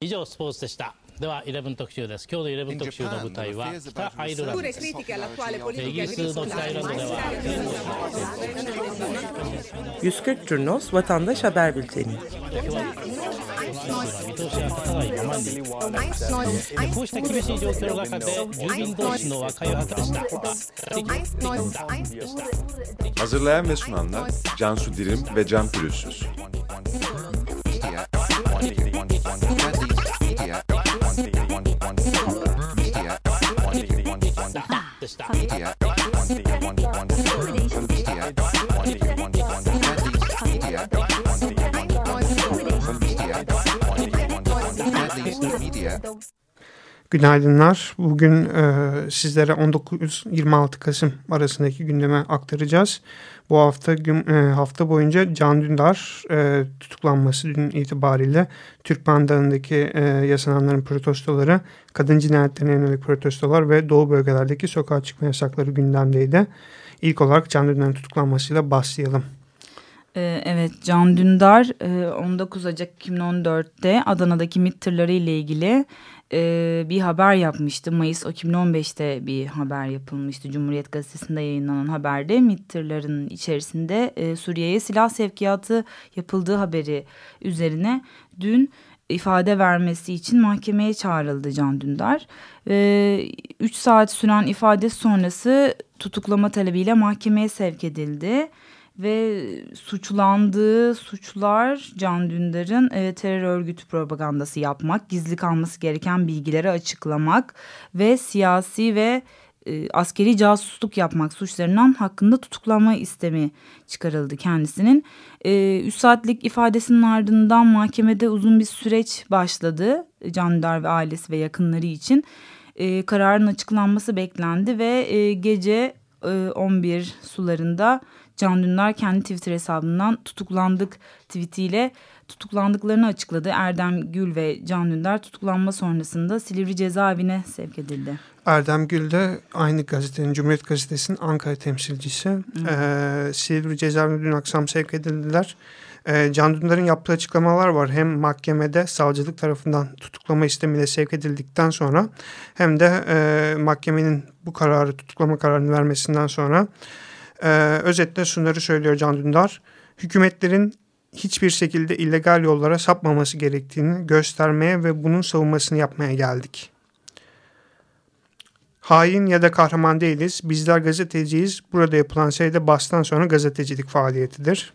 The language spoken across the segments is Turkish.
以上スポーツでしたでは11特集です今日の11特集の舞台は北アイルランドですイギリスの北アイルランドでは140 Turnos Vatandaş Haber Bülteni 見通しが立たない Günaydınlar. Bugün e, sizlere 19-26 Kasım arasındaki gündeme aktaracağız. Bu hafta gün, e, hafta boyunca Can Dündar e, tutuklanması dün itibariyle Türkmen Dağı'ndaki e, yaşananların protestoları, kadın cinayetlerine yönelik protestolar ve doğu bölgelerdeki sokağa çıkma yasakları gündemdeydi. İlk olarak Can Dündar'ın tutuklanmasıyla başlayalım. Ee, evet Can Dündar 19 e, Ocak 2014'te Adana'daki MİT tırları ile ilgili e, bir haber yapmıştı. Mayıs 2015'te bir haber yapılmıştı. Cumhuriyet Gazetesi'nde yayınlanan haberde MİT içerisinde e, Suriye'ye silah sevkiyatı yapıldığı haberi üzerine dün ifade vermesi için mahkemeye çağrıldı Can Dündar. 3 saat süren ifade sonrası tutuklama talebiyle mahkemeye sevk edildi ve suçlandığı suçlar Can Dündar'ın e, terör örgütü propagandası yapmak, gizli kalması gereken bilgileri açıklamak ve siyasi ve e, askeri casusluk yapmak suçlarından hakkında tutuklama istemi çıkarıldı kendisinin. E, 3 saatlik ifadesinin ardından mahkemede uzun bir süreç başladı Can Dündar ve ailesi ve yakınları için. E, kararın açıklanması beklendi ve e, gece e, 11 sularında Can Dündar kendi Twitter hesabından tutuklandık tweetiyle tutuklandıklarını açıkladı. Erdem Gül ve Can Dündar tutuklanma sonrasında Silivri cezaevine sevk edildi. Erdem Gül de aynı gazetenin Cumhuriyet Gazetesi'nin Ankara temsilcisi. Ee, Silivri cezaevine dün akşam sevk edildiler. Ee, Can Dündar'ın yaptığı açıklamalar var. Hem mahkemede savcılık tarafından tutuklama istemiyle sevk edildikten sonra hem de e, mahkemenin bu kararı tutuklama kararını vermesinden sonra ee, özetle şunları söylüyor Can Dündar. Hükümetlerin hiçbir şekilde illegal yollara sapmaması gerektiğini göstermeye ve bunun savunmasını yapmaya geldik. Hain ya da kahraman değiliz. Bizler gazeteciyiz. Burada yapılan şey de bastan sonra gazetecilik faaliyetidir.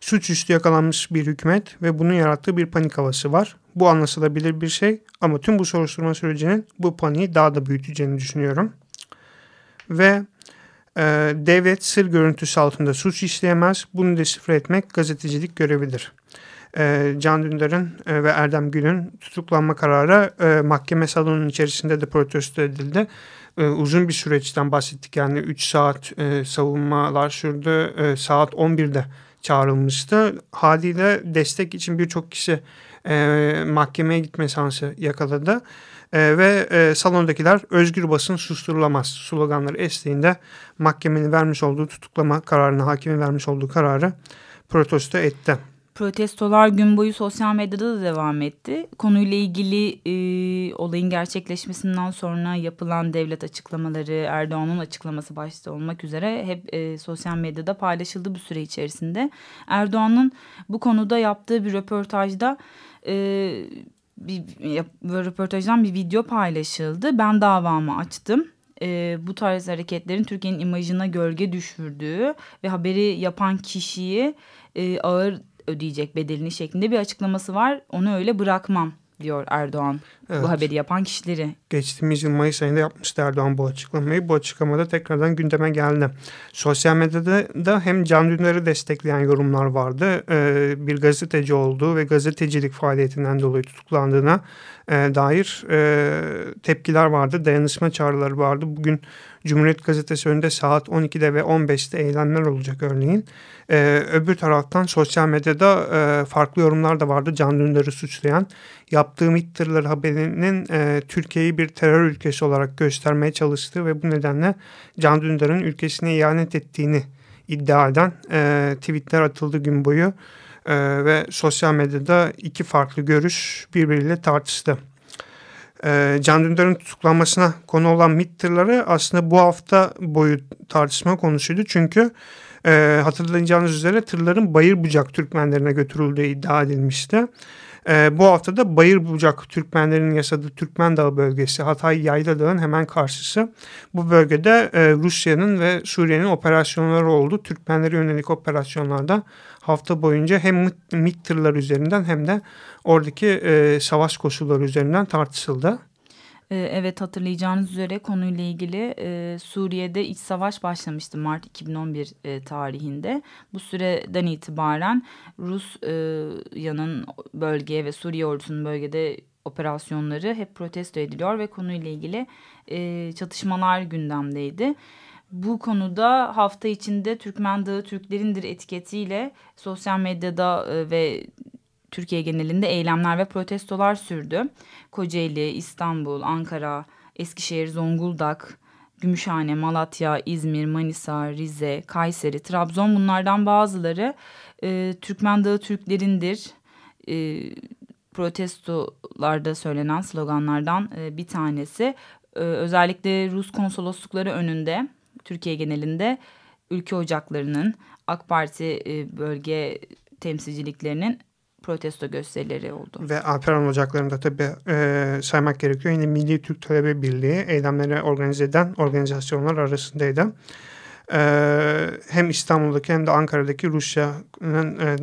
Suçüstü yakalanmış bir hükümet ve bunun yarattığı bir panik havası var. Bu anlaşılabilir bir şey ama tüm bu soruşturma sürecinin bu paniği daha da büyüteceğini düşünüyorum. Ve e, devlet sır görüntüsü altında suç işleyemez. Bunu deşifre etmek gazetecilik görevidir. E, Can Dündar'ın e, ve Erdem Gül'ün tutuklanma kararı e, mahkeme salonunun içerisinde de protesto edildi. E, uzun bir süreçten bahsettik. Yani 3 saat e, savunmalar sürdü. E, saat 11'de çağrılmıştı. Haliyle destek için birçok kişi e, mahkemeye gitme şansı yakaladı. E, ve e, salondakiler özgür basın susturulamaz sloganları eşliğinde mahkemenin vermiş olduğu tutuklama kararını, hakimin vermiş olduğu kararı protesto etti. Protestolar gün boyu sosyal medyada da devam etti. Konuyla ilgili e, olayın gerçekleşmesinden sonra yapılan devlet açıklamaları, Erdoğan'ın açıklaması başta olmak üzere hep e, sosyal medyada paylaşıldı bu süre içerisinde. Erdoğan'ın bu konuda yaptığı bir röportajda e, bir, bir röportajdan bir video paylaşıldı. Ben davamı açtım. E, bu tarz hareketlerin Türkiye'nin imajına gölge düşürdüğü ve haberi yapan kişiyi e, ağır ödeyecek bedelini şeklinde bir açıklaması var. Onu öyle bırakmam diyor Erdoğan evet. bu haberi yapan kişileri. Geçtiğimiz yıl Mayıs ayında yapmıştı Erdoğan bu açıklamayı. Bu açıklamada tekrardan gündeme geldi. Sosyal medyada da hem Can Dündar'ı destekleyen yorumlar vardı. Ee, bir gazeteci olduğu ve gazetecilik faaliyetinden dolayı tutuklandığına e, dair e, tepkiler vardı. Dayanışma çağrıları vardı. Bugün Cumhuriyet Gazetesi önünde saat 12'de ve 15'te eylemler olacak örneğin. Ee, öbür taraftan sosyal medyada e, farklı yorumlar da vardı Can Dündar'ı suçlayan. Yaptığı MİT haberinin e, Türkiye'yi bir terör ülkesi olarak göstermeye çalıştığı ve bu nedenle Can Dündar'ın ülkesine ihanet ettiğini iddia eden e, tweetler atıldı gün boyu. e, ve sosyal medyada iki farklı görüş birbiriyle tartıştı. E, Can Dündar'ın tutuklanmasına konu olan MİT aslında bu hafta boyu tartışma konusuydu. Çünkü e, hatırlayacağınız üzere tırların Bayır Bucak Türkmenlerine götürüldüğü iddia edilmişti. E, bu hafta da Bayır Bucak Türkmenlerinin yasadığı Türkmen Dağı bölgesi Hatay Yayla Dağı'nın hemen karşısı. Bu bölgede e, Rusya'nın ve Suriye'nin operasyonları oldu. Türkmenlere yönelik operasyonlarda hafta boyunca hem MİT tırlar üzerinden hem de oradaki e, savaş koşulları üzerinden tartışıldı. Ee, evet hatırlayacağınız üzere konuyla ilgili e, Suriye'de iç savaş başlamıştı Mart 2011 e, tarihinde. Bu süreden itibaren Rusya'nın bölgeye ve Suriye ordusunun bölgede operasyonları hep protesto ediliyor ve konuyla ilgili e, çatışmalar gündemdeydi. Bu konuda hafta içinde Türkmen Dağı Türklerindir etiketiyle sosyal medyada ve Türkiye genelinde eylemler ve protestolar sürdü. Kocaeli, İstanbul, Ankara, Eskişehir, Zonguldak, Gümüşhane, Malatya, İzmir, Manisa, Rize, Kayseri, Trabzon bunlardan bazıları e, Türkmen Dağı Türklerindir. E, protestolarda söylenen sloganlardan e, bir tanesi. E, özellikle Rus konsoloslukları önünde Türkiye genelinde ülke ocaklarının AK Parti e, bölge temsilciliklerinin protesto gösterileri oldu. Ve Alperen Ocakları'nda tabii e, saymak gerekiyor. Yine Milli Türk Talebe Birliği eylemleri organize eden organizasyonlar arasındaydı. E, hem İstanbul'daki hem de Ankara'daki Rusya'nın e,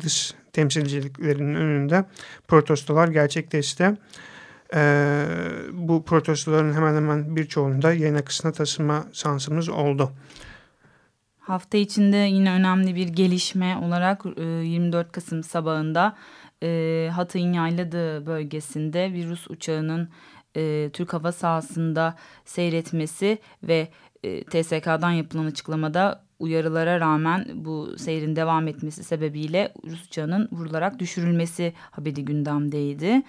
dış temsilciliklerinin önünde protestolar gerçekleşti. E, bu protestoların hemen hemen birçoğunda yayın akışına taşıma şansımız oldu. Hafta içinde yine önemli bir gelişme olarak 24 e, Kasım sabahında e, Hatay'ın Yayladığı bölgesinde bir Rus uçağının e, Türk hava sahasında seyretmesi ve TSK'dan yapılan açıklamada uyarılara rağmen bu seyrin devam etmesi sebebiyle Rus uçağının vurularak düşürülmesi haberi gündemdeydi.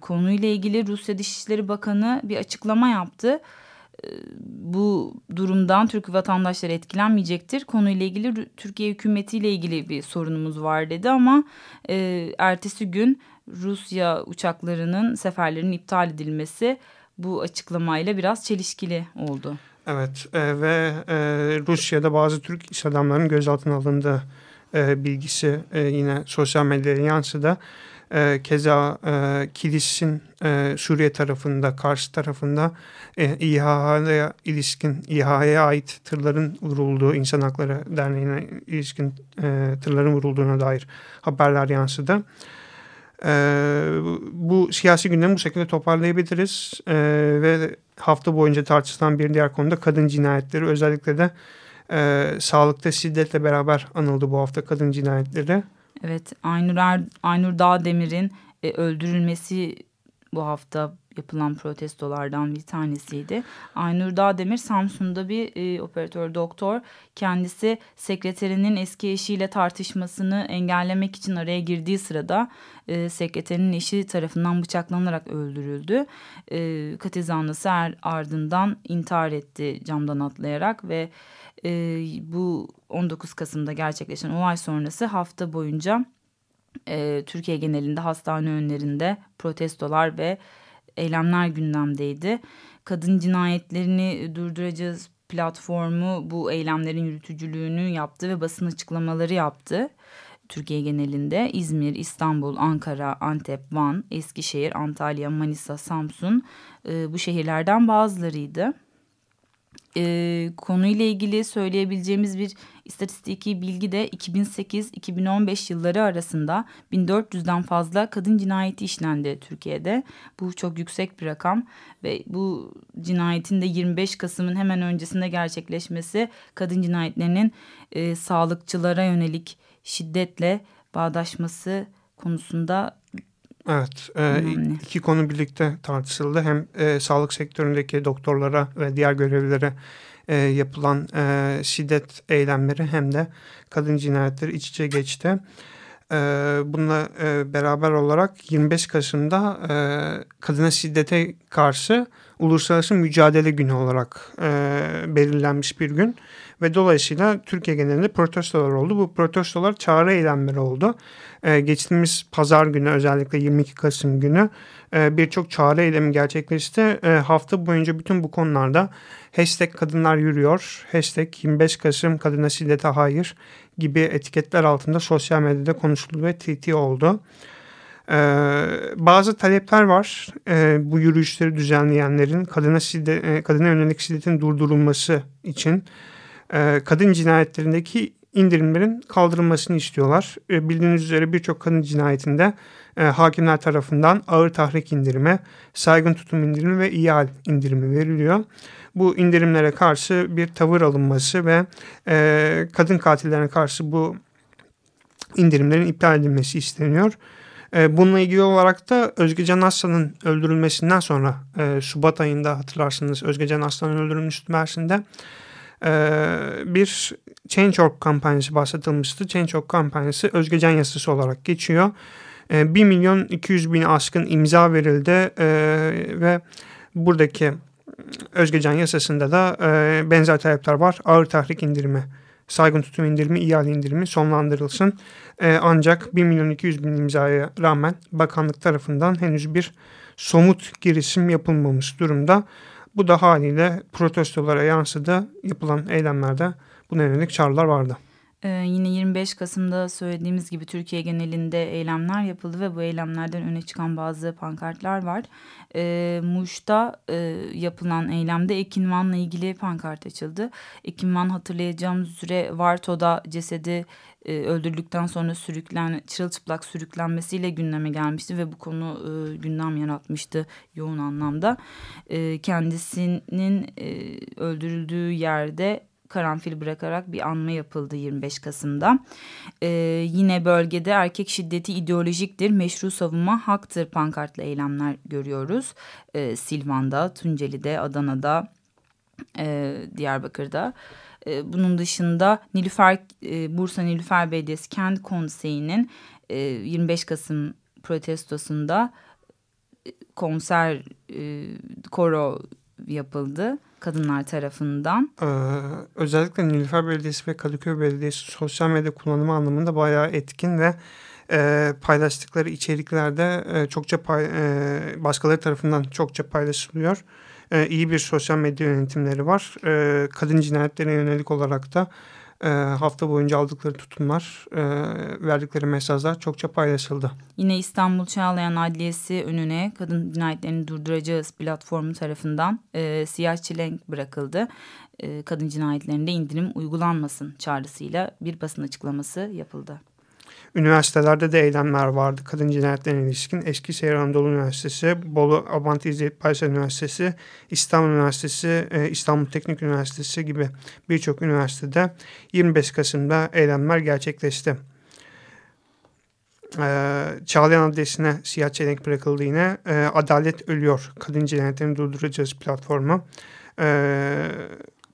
konuyla ilgili Rusya Dışişleri Bakanı bir açıklama yaptı bu durumdan Türk vatandaşları etkilenmeyecektir. Konuyla ilgili Türkiye hükümetiyle ilgili bir sorunumuz var dedi ama e, ertesi gün Rusya uçaklarının seferlerinin iptal edilmesi bu açıklamayla biraz çelişkili oldu. Evet e, ve e, Rusya'da bazı Türk iş adamlarının gözaltına alındığı e, bilgisi e, yine sosyal medyaya yansıdı. E, keza e, Kilis'in e, Suriye tarafında, karşı tarafında e, İHA'ya ilişkin, İHA'ya ait tırların vurulduğu, İnsan Hakları Derneği'ne ilişkin e, tırların vurulduğuna dair haberler yansıdı. E, bu siyasi gündemi bu şekilde toparlayabiliriz e, ve hafta boyunca tartışılan bir diğer konuda kadın cinayetleri özellikle de e, sağlıkta şiddetle beraber anıldı bu hafta kadın cinayetleri. Evet Aynur, er, Aynur Dağdemir'in e, öldürülmesi bu hafta yapılan protestolardan bir tanesiydi. Aynur Dağdemir Samsun'da bir e, operatör doktor. Kendisi sekreterinin eski eşiyle tartışmasını engellemek için araya girdiği sırada e, sekreterinin eşi tarafından bıçaklanarak öldürüldü. E, katil zanlısı er, ardından intihar etti camdan atlayarak ve e, bu 19 Kasım'da gerçekleşen olay sonrası hafta boyunca e, Türkiye genelinde hastane önlerinde protestolar ve eylemler gündemdeydi. Kadın cinayetlerini durduracağız platformu bu eylemlerin yürütücülüğünü yaptı ve basın açıklamaları yaptı. Türkiye genelinde İzmir, İstanbul, Ankara, Antep, Van, Eskişehir, Antalya, Manisa, Samsun e, bu şehirlerden bazılarıydı e, konuyla ilgili söyleyebileceğimiz bir istatistiki bilgi de 2008-2015 yılları arasında 1400'den fazla kadın cinayeti işlendi Türkiye'de. Bu çok yüksek bir rakam ve bu cinayetin de 25 Kasım'ın hemen öncesinde gerçekleşmesi kadın cinayetlerinin e, sağlıkçılara yönelik şiddetle bağdaşması konusunda Evet, e, iki konu birlikte tartışıldı. Hem e, sağlık sektöründeki doktorlara ve diğer görevlilere e, yapılan e, şiddet eylemleri hem de kadın cinayetleri iç içe geçti. E, bununla e, beraber olarak 25 Kasım'da e, kadına şiddete karşı Uluslararası Mücadele Günü olarak e, belirlenmiş bir gün. Ve dolayısıyla Türkiye genelinde protestolar oldu. Bu protestolar çağrı eylemleri oldu. E, geçtiğimiz pazar günü özellikle 22 Kasım günü e, birçok çağrı eylemi gerçekleşti. E, hafta boyunca bütün bu konularda hashtag kadınlar yürüyor, hashtag 25 Kasım kadına şiddete hayır gibi etiketler altında sosyal medyada konuşuldu ve TT oldu. Ee, bazı talepler var ee, bu yürüyüşleri düzenleyenlerin kadına, şiddet, e, kadına yönelik şiddetin durdurulması için e, kadın cinayetlerindeki indirimlerin kaldırılmasını istiyorlar. E, bildiğiniz üzere birçok kadın cinayetinde e, hakimler tarafından ağır tahrik indirimi, saygın tutum indirimi ve ihal indirimi veriliyor. Bu indirimlere karşı bir tavır alınması ve kadın katillerine karşı bu indirimlerin iptal edilmesi isteniyor. Bununla ilgili olarak da Özgecan Aslan'ın öldürülmesinden sonra Şubat ayında hatırlarsınız Özgecan Aslan'ın öldürülmüş Mersin'de bir Change.org kampanyası başlatılmıştı. Change.org kampanyası Özgecan yasası olarak geçiyor. E, 1 milyon 200 bin aşkın imza verildi e, ve buradaki Özgecan yasasında da e, benzer talepler var. Ağır tahrik indirimi, saygın tutum indirimi, ihale indirimi sonlandırılsın. Ancak 1 milyon 200 bin imzaya rağmen bakanlık tarafından henüz bir somut girişim yapılmamış durumda. Bu da haliyle protestolara yansıdı. Yapılan eylemlerde buna yönelik çağrılar vardı. Ee, yine 25 Kasım'da söylediğimiz gibi Türkiye genelinde eylemler yapıldı ve bu eylemlerden öne çıkan bazı pankartlar var. Ee, Muş'ta e, yapılan eylemde Ekin Van'la ilgili pankart açıldı. Ekin Van hatırlayacağımız üzere Varto'da cesedi e, öldürüldükten sonra sürüklen, çırılçıplak sürüklenmesiyle gündeme gelmişti ve bu konu e, gündem yaratmıştı yoğun anlamda. E, kendisinin e, öldürüldüğü yerde karanfil bırakarak bir anma yapıldı 25 Kasım'da. Ee, yine bölgede erkek şiddeti ideolojiktir, meşru savunma haktır pankartlı eylemler görüyoruz. Ee, Silvan'da, Tunceli'de, Adana'da, e, Diyarbakır'da. E, bunun dışında Nilüfer, e, Bursa Nilüfer Belediyesi Kent Konseyi'nin e, 25 Kasım protestosunda e, konser e, koro yapıldı kadınlar tarafından. Ee, özellikle Nilüfer Belediyesi ve Kadıköy Belediyesi sosyal medya kullanımı anlamında bayağı etkin ve e, paylaştıkları içeriklerde e, çokça pay, e, başkaları tarafından çokça paylaşılıyor. E, iyi bir sosyal medya yönetimleri var. E, kadın cinayetlerine yönelik olarak da e, hafta boyunca aldıkları tutumlar, e, verdikleri mesajlar çokça paylaşıldı. Yine İstanbul Çağlayan Adliyesi önüne kadın cinayetlerini durduracağız platformu tarafından e, siyah çilenk bırakıldı. E, kadın cinayetlerinde indirim uygulanmasın çağrısıyla bir basın açıklaması yapıldı. Üniversitelerde de eylemler vardı kadın cinayetlerine ilişkin. Eskişehir Anadolu Üniversitesi, Bolu Abant İzzet Baysal Üniversitesi, İstanbul Üniversitesi, e, İstanbul Teknik Üniversitesi gibi birçok üniversitede 25 Kasım'da eylemler gerçekleşti. Ee, Çağlayan Adliyesi'ne siyah çelenk bırakıldı yine. Ee, Adalet Ölüyor, Kadın Cinayetlerini Durduracağız platformu. Ee,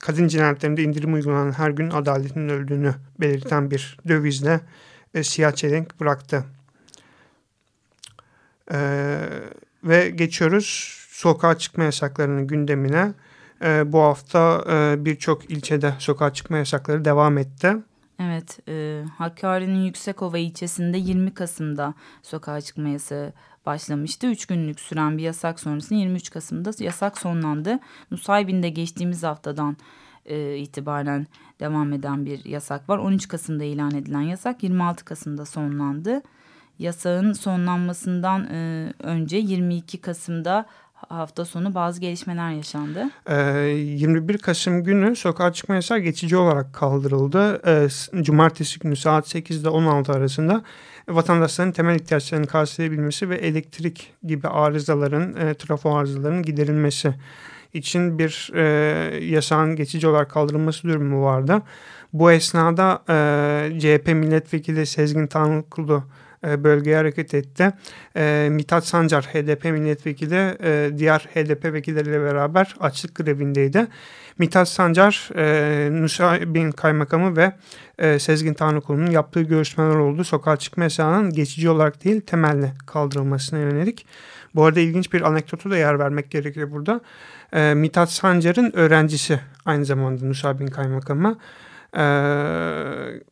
kadın cinayetlerinde indirim uygulanan her gün adaletin öldüğünü belirten bir dövizle e, siyah çelenk bıraktı. E, ve geçiyoruz sokağa çıkma yasaklarının gündemine. E, bu hafta e, birçok ilçede sokağa çıkma yasakları devam etti. Evet, e, Hakkari'nin Yüksekova ilçesinde 20 Kasım'da sokağa çıkma yasağı başlamıştı. Üç günlük süren bir yasak sonrasında 23 Kasım'da yasak sonlandı. Nusaybin'de geçtiğimiz haftadan e, itibaren devam eden bir yasak var. 13 Kasım'da ilan edilen yasak 26 Kasım'da sonlandı. Yasağın sonlanmasından e, önce 22 Kasım'da hafta sonu bazı gelişmeler yaşandı. E, 21 Kasım günü sokağa çıkma yasağı geçici olarak kaldırıldı. E, Cumartesi günü saat 8 ile 16 arasında vatandaşların temel ihtiyaçlarını karşılayabilmesi ve elektrik gibi arızaların, e, trafo arızalarının giderilmesi için bir e, yasağın geçici olarak kaldırılması durumu vardı. Bu esnada e, CHP milletvekili Sezgin Tanrıkulu e, bölgeye hareket etti. E, Mithat Sancar HDP milletvekili e, diğer HDP vekilleriyle beraber açlık grevindeydi. Mithat Sancar, e, Nusaybin Kaymakamı ve e, Sezgin Tanrıkulu'nun yaptığı görüşmeler oldu. Sokağa çıkma yasağının geçici olarak değil temelle kaldırılmasına yönelik. Bu arada ilginç bir anekdotu da yer vermek gerekiyor burada. E, Mithat Sancar'ın öğrencisi aynı zamanda Nusaybin Kaymakamı. E,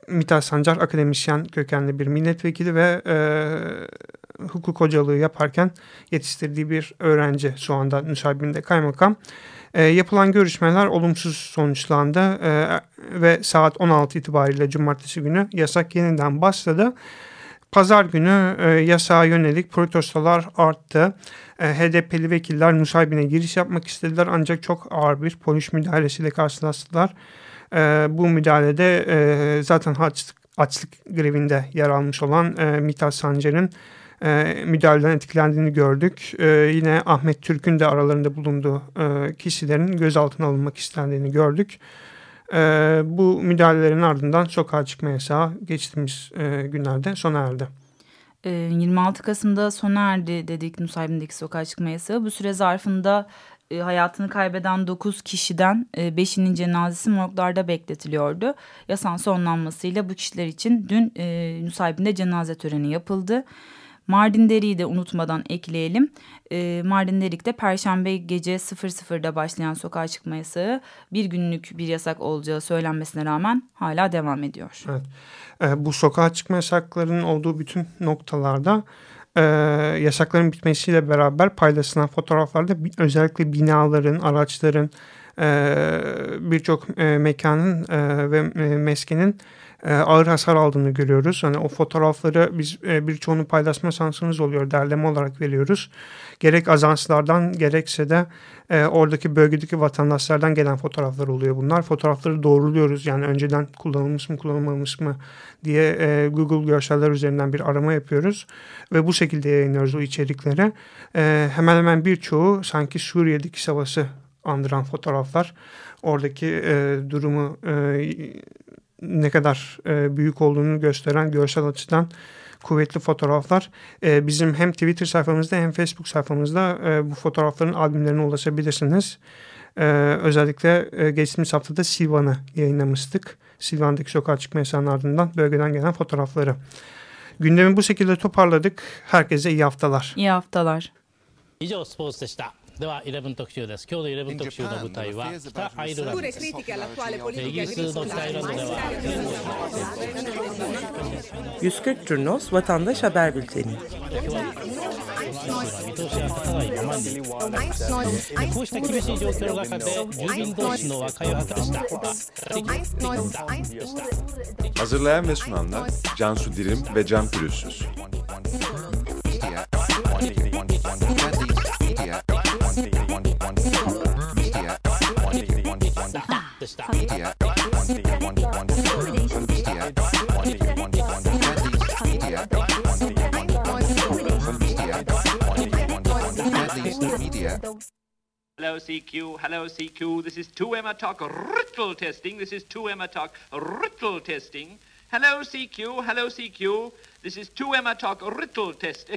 Mithat Sancar akademisyen kökenli bir milletvekili ve e, hukuk hocalığı yaparken yetiştirdiği bir öğrenci şu anda Nusaybin'de kaymakam. E, yapılan görüşmeler olumsuz sonuçlandı e, ve saat 16 itibariyle cumartesi günü yasak yeniden başladı. Pazar günü e, yasağa yönelik protestolar arttı. E, HDP'li vekiller Nusaybin'e giriş yapmak istediler ancak çok ağır bir polis müdahalesiyle karşılaştılar. E, bu müdahalede e, zaten açlık, açlık grevinde yer almış olan e, Mithat Sancar'ın e, müdahaleden etkilendiğini gördük. E, yine Ahmet Türk'ün de aralarında bulunduğu e, kişilerin gözaltına alınmak istendiğini gördük. Bu müdahalelerin ardından sokağa çıkma yasağı geçtiğimiz e, günlerde sona erdi. 26 Kasım'da sona erdi dedik Nusaybin'deki sokağa çıkma yasağı. Bu süre zarfında e, hayatını kaybeden 9 kişiden e, 5'inin cenazesi morglarda bekletiliyordu. Yasağın sonlanmasıyla bu kişiler için dün e, Nusaybin'de cenaze töreni yapıldı. Mardin Deri'yi de unutmadan ekleyelim. E, Mardin Derik'te Perşembe gece 00'da başlayan sokağa çıkma yasağı bir günlük bir yasak olacağı söylenmesine rağmen hala devam ediyor. Evet. E, bu sokağa çıkma yasaklarının olduğu bütün noktalarda e, yasakların bitmesiyle beraber paylaşılan fotoğraflarda özellikle binaların, araçların, e, birçok e, mekanın ve e, meskenin e, ağır hasar aldığını görüyoruz. Hani o fotoğrafları biz e, birçoğunu paylaşma şansımız oluyor. Derleme olarak veriyoruz. Gerek azanslardan gerekse de e, oradaki bölgedeki vatandaşlardan gelen fotoğraflar oluyor bunlar. Fotoğrafları doğruluyoruz. Yani önceden kullanılmış mı kullanılmamış mı diye Google görseller üzerinden bir arama yapıyoruz. Ve bu şekilde yayınlıyoruz o içerikleri. Hemen hemen birçoğu sanki Suriye'deki savaşı andıran fotoğraflar. Oradaki e, durumu e, ne kadar e, büyük olduğunu gösteren görsel açıdan kuvvetli fotoğraflar. E, bizim hem Twitter sayfamızda hem Facebook sayfamızda e, bu fotoğrafların albümlerine ulaşabilirsiniz. E, özellikle e, geçtiğimiz haftada Silvan'ı yayınlamıştık. Silvan'daki sokağa çıkma yasağının ardından bölgeden gelen fotoğrafları. Gündemi bu şekilde toparladık. Herkese iyi haftalar. İyi haftalar. 以上スポーツでした では11特集です今日の11特集の舞台は北アイルランドですイギリスの北アイルランドでは140 Turnos Vatandaş Haber Bülteni 見通しが立たない Hello CQ, hello CQ, this is 2Emma Talk Rittle testing, this is 2Emma Talk Rittle testing. Hello CQ, hello CQ, this is 2Emma Talk Rittle testing.